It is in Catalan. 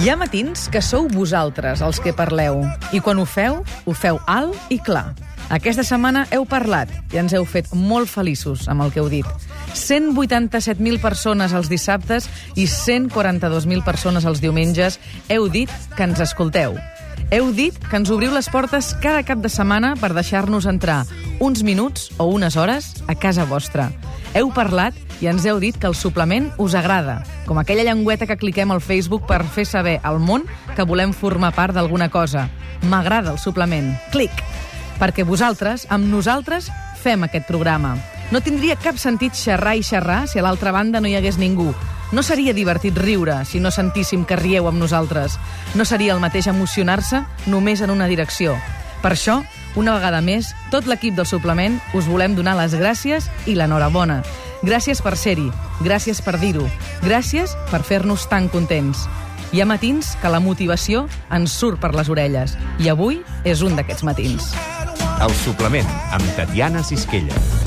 Hi ha matins que sou vosaltres els que parleu, i quan ho feu, ho feu alt i clar. Aquesta setmana heu parlat i ens heu fet molt feliços amb el que heu dit. 187.000 persones els dissabtes i 142.000 persones els diumenges heu dit que ens escolteu. Heu dit que ens obriu les portes cada cap de setmana per deixar-nos entrar uns minuts o unes hores a casa vostra. Heu parlat i ens heu dit que el suplement us agrada, com aquella llengüeta que cliquem al Facebook per fer saber al món que volem formar part d'alguna cosa. M'agrada el suplement. Clic! Perquè vosaltres, amb nosaltres, fem aquest programa. No tindria cap sentit xerrar i xerrar si a l'altra banda no hi hagués ningú. No seria divertit riure si no sentíssim que rieu amb nosaltres. No seria el mateix emocionar-se només en una direcció. Per això, una vegada més, tot l'equip del suplement us volem donar les gràcies i l'enhorabona. Gràcies per ser-hi, gràcies per dir-ho, gràcies per fer-nos tan contents. Hi ha matins que la motivació ens surt per les orelles, i avui és un d'aquests matins. El suplement, amb Tatiana Sisquella.